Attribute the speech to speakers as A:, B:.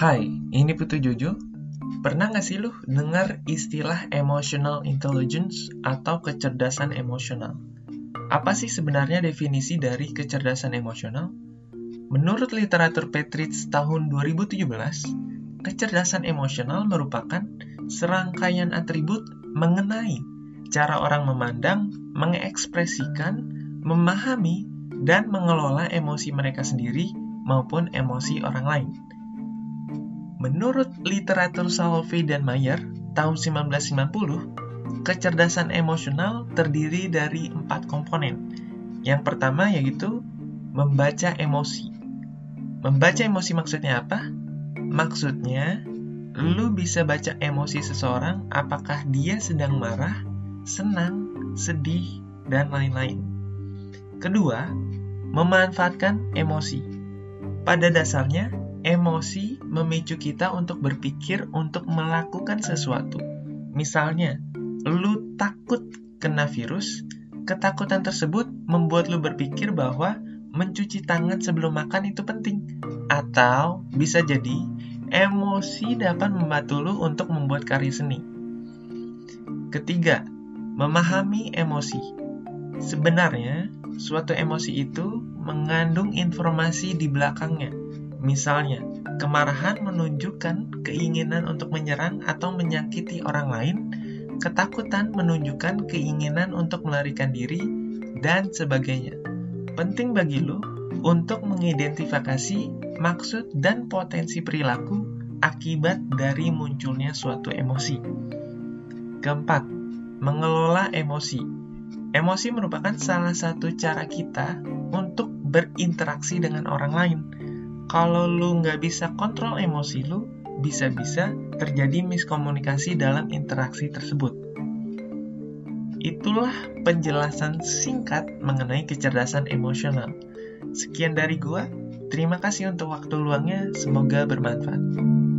A: Hai, ini Putu Jojo. Pernah nggak sih lu dengar istilah emotional intelligence atau kecerdasan emosional? Apa sih sebenarnya definisi dari kecerdasan emosional? Menurut literatur Petritz tahun 2017, kecerdasan emosional merupakan serangkaian atribut mengenai cara orang memandang, mengekspresikan, memahami, dan mengelola emosi mereka sendiri maupun emosi orang lain. Menurut literatur Salovey dan Mayer tahun 1990, kecerdasan emosional terdiri dari empat komponen. Yang pertama yaitu membaca emosi. Membaca emosi maksudnya apa? Maksudnya, lu bisa baca emosi seseorang apakah dia sedang marah, senang, sedih, dan lain-lain. Kedua, memanfaatkan emosi. Pada dasarnya, Emosi memicu kita untuk berpikir untuk melakukan sesuatu. Misalnya, lu takut kena virus, ketakutan tersebut membuat lu berpikir bahwa mencuci tangan sebelum makan itu penting. Atau bisa jadi emosi dapat membantu lu untuk membuat karya seni. Ketiga, memahami emosi. Sebenarnya, suatu emosi itu mengandung informasi di belakangnya Misalnya, kemarahan menunjukkan keinginan untuk menyerang atau menyakiti orang lain, ketakutan menunjukkan keinginan untuk melarikan diri, dan sebagainya. Penting bagi lo untuk mengidentifikasi maksud dan potensi perilaku akibat dari munculnya suatu emosi. Keempat, mengelola emosi. Emosi merupakan salah satu cara kita untuk berinteraksi dengan orang lain kalau lu nggak bisa kontrol emosi lu, bisa-bisa terjadi miskomunikasi dalam interaksi tersebut. Itulah penjelasan singkat mengenai kecerdasan emosional. Sekian dari gua, terima kasih untuk waktu luangnya, semoga bermanfaat.